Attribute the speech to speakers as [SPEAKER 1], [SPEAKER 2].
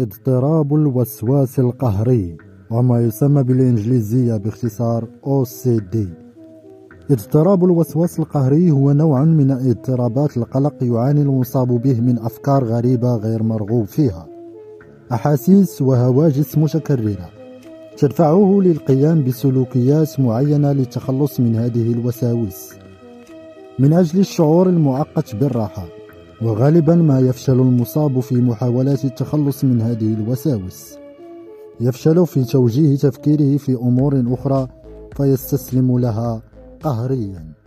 [SPEAKER 1] اضطراب الوسواس القهري وما يسمى بالإنجليزية باختصار OCD اضطراب الوسواس القهري هو نوع من اضطرابات القلق يعاني المصاب به من أفكار غريبة غير مرغوب فيها. أحاسيس وهواجس متكررة تدفعه للقيام بسلوكيات معينة للتخلص من هذه الوساوس. من أجل الشعور المؤقت بالراحة وغالبا ما يفشل المصاب في محاولات التخلص من هذه الوساوس. يفشل في توجيه تفكيره في أمور أخرى فيستسلم لها قهريا.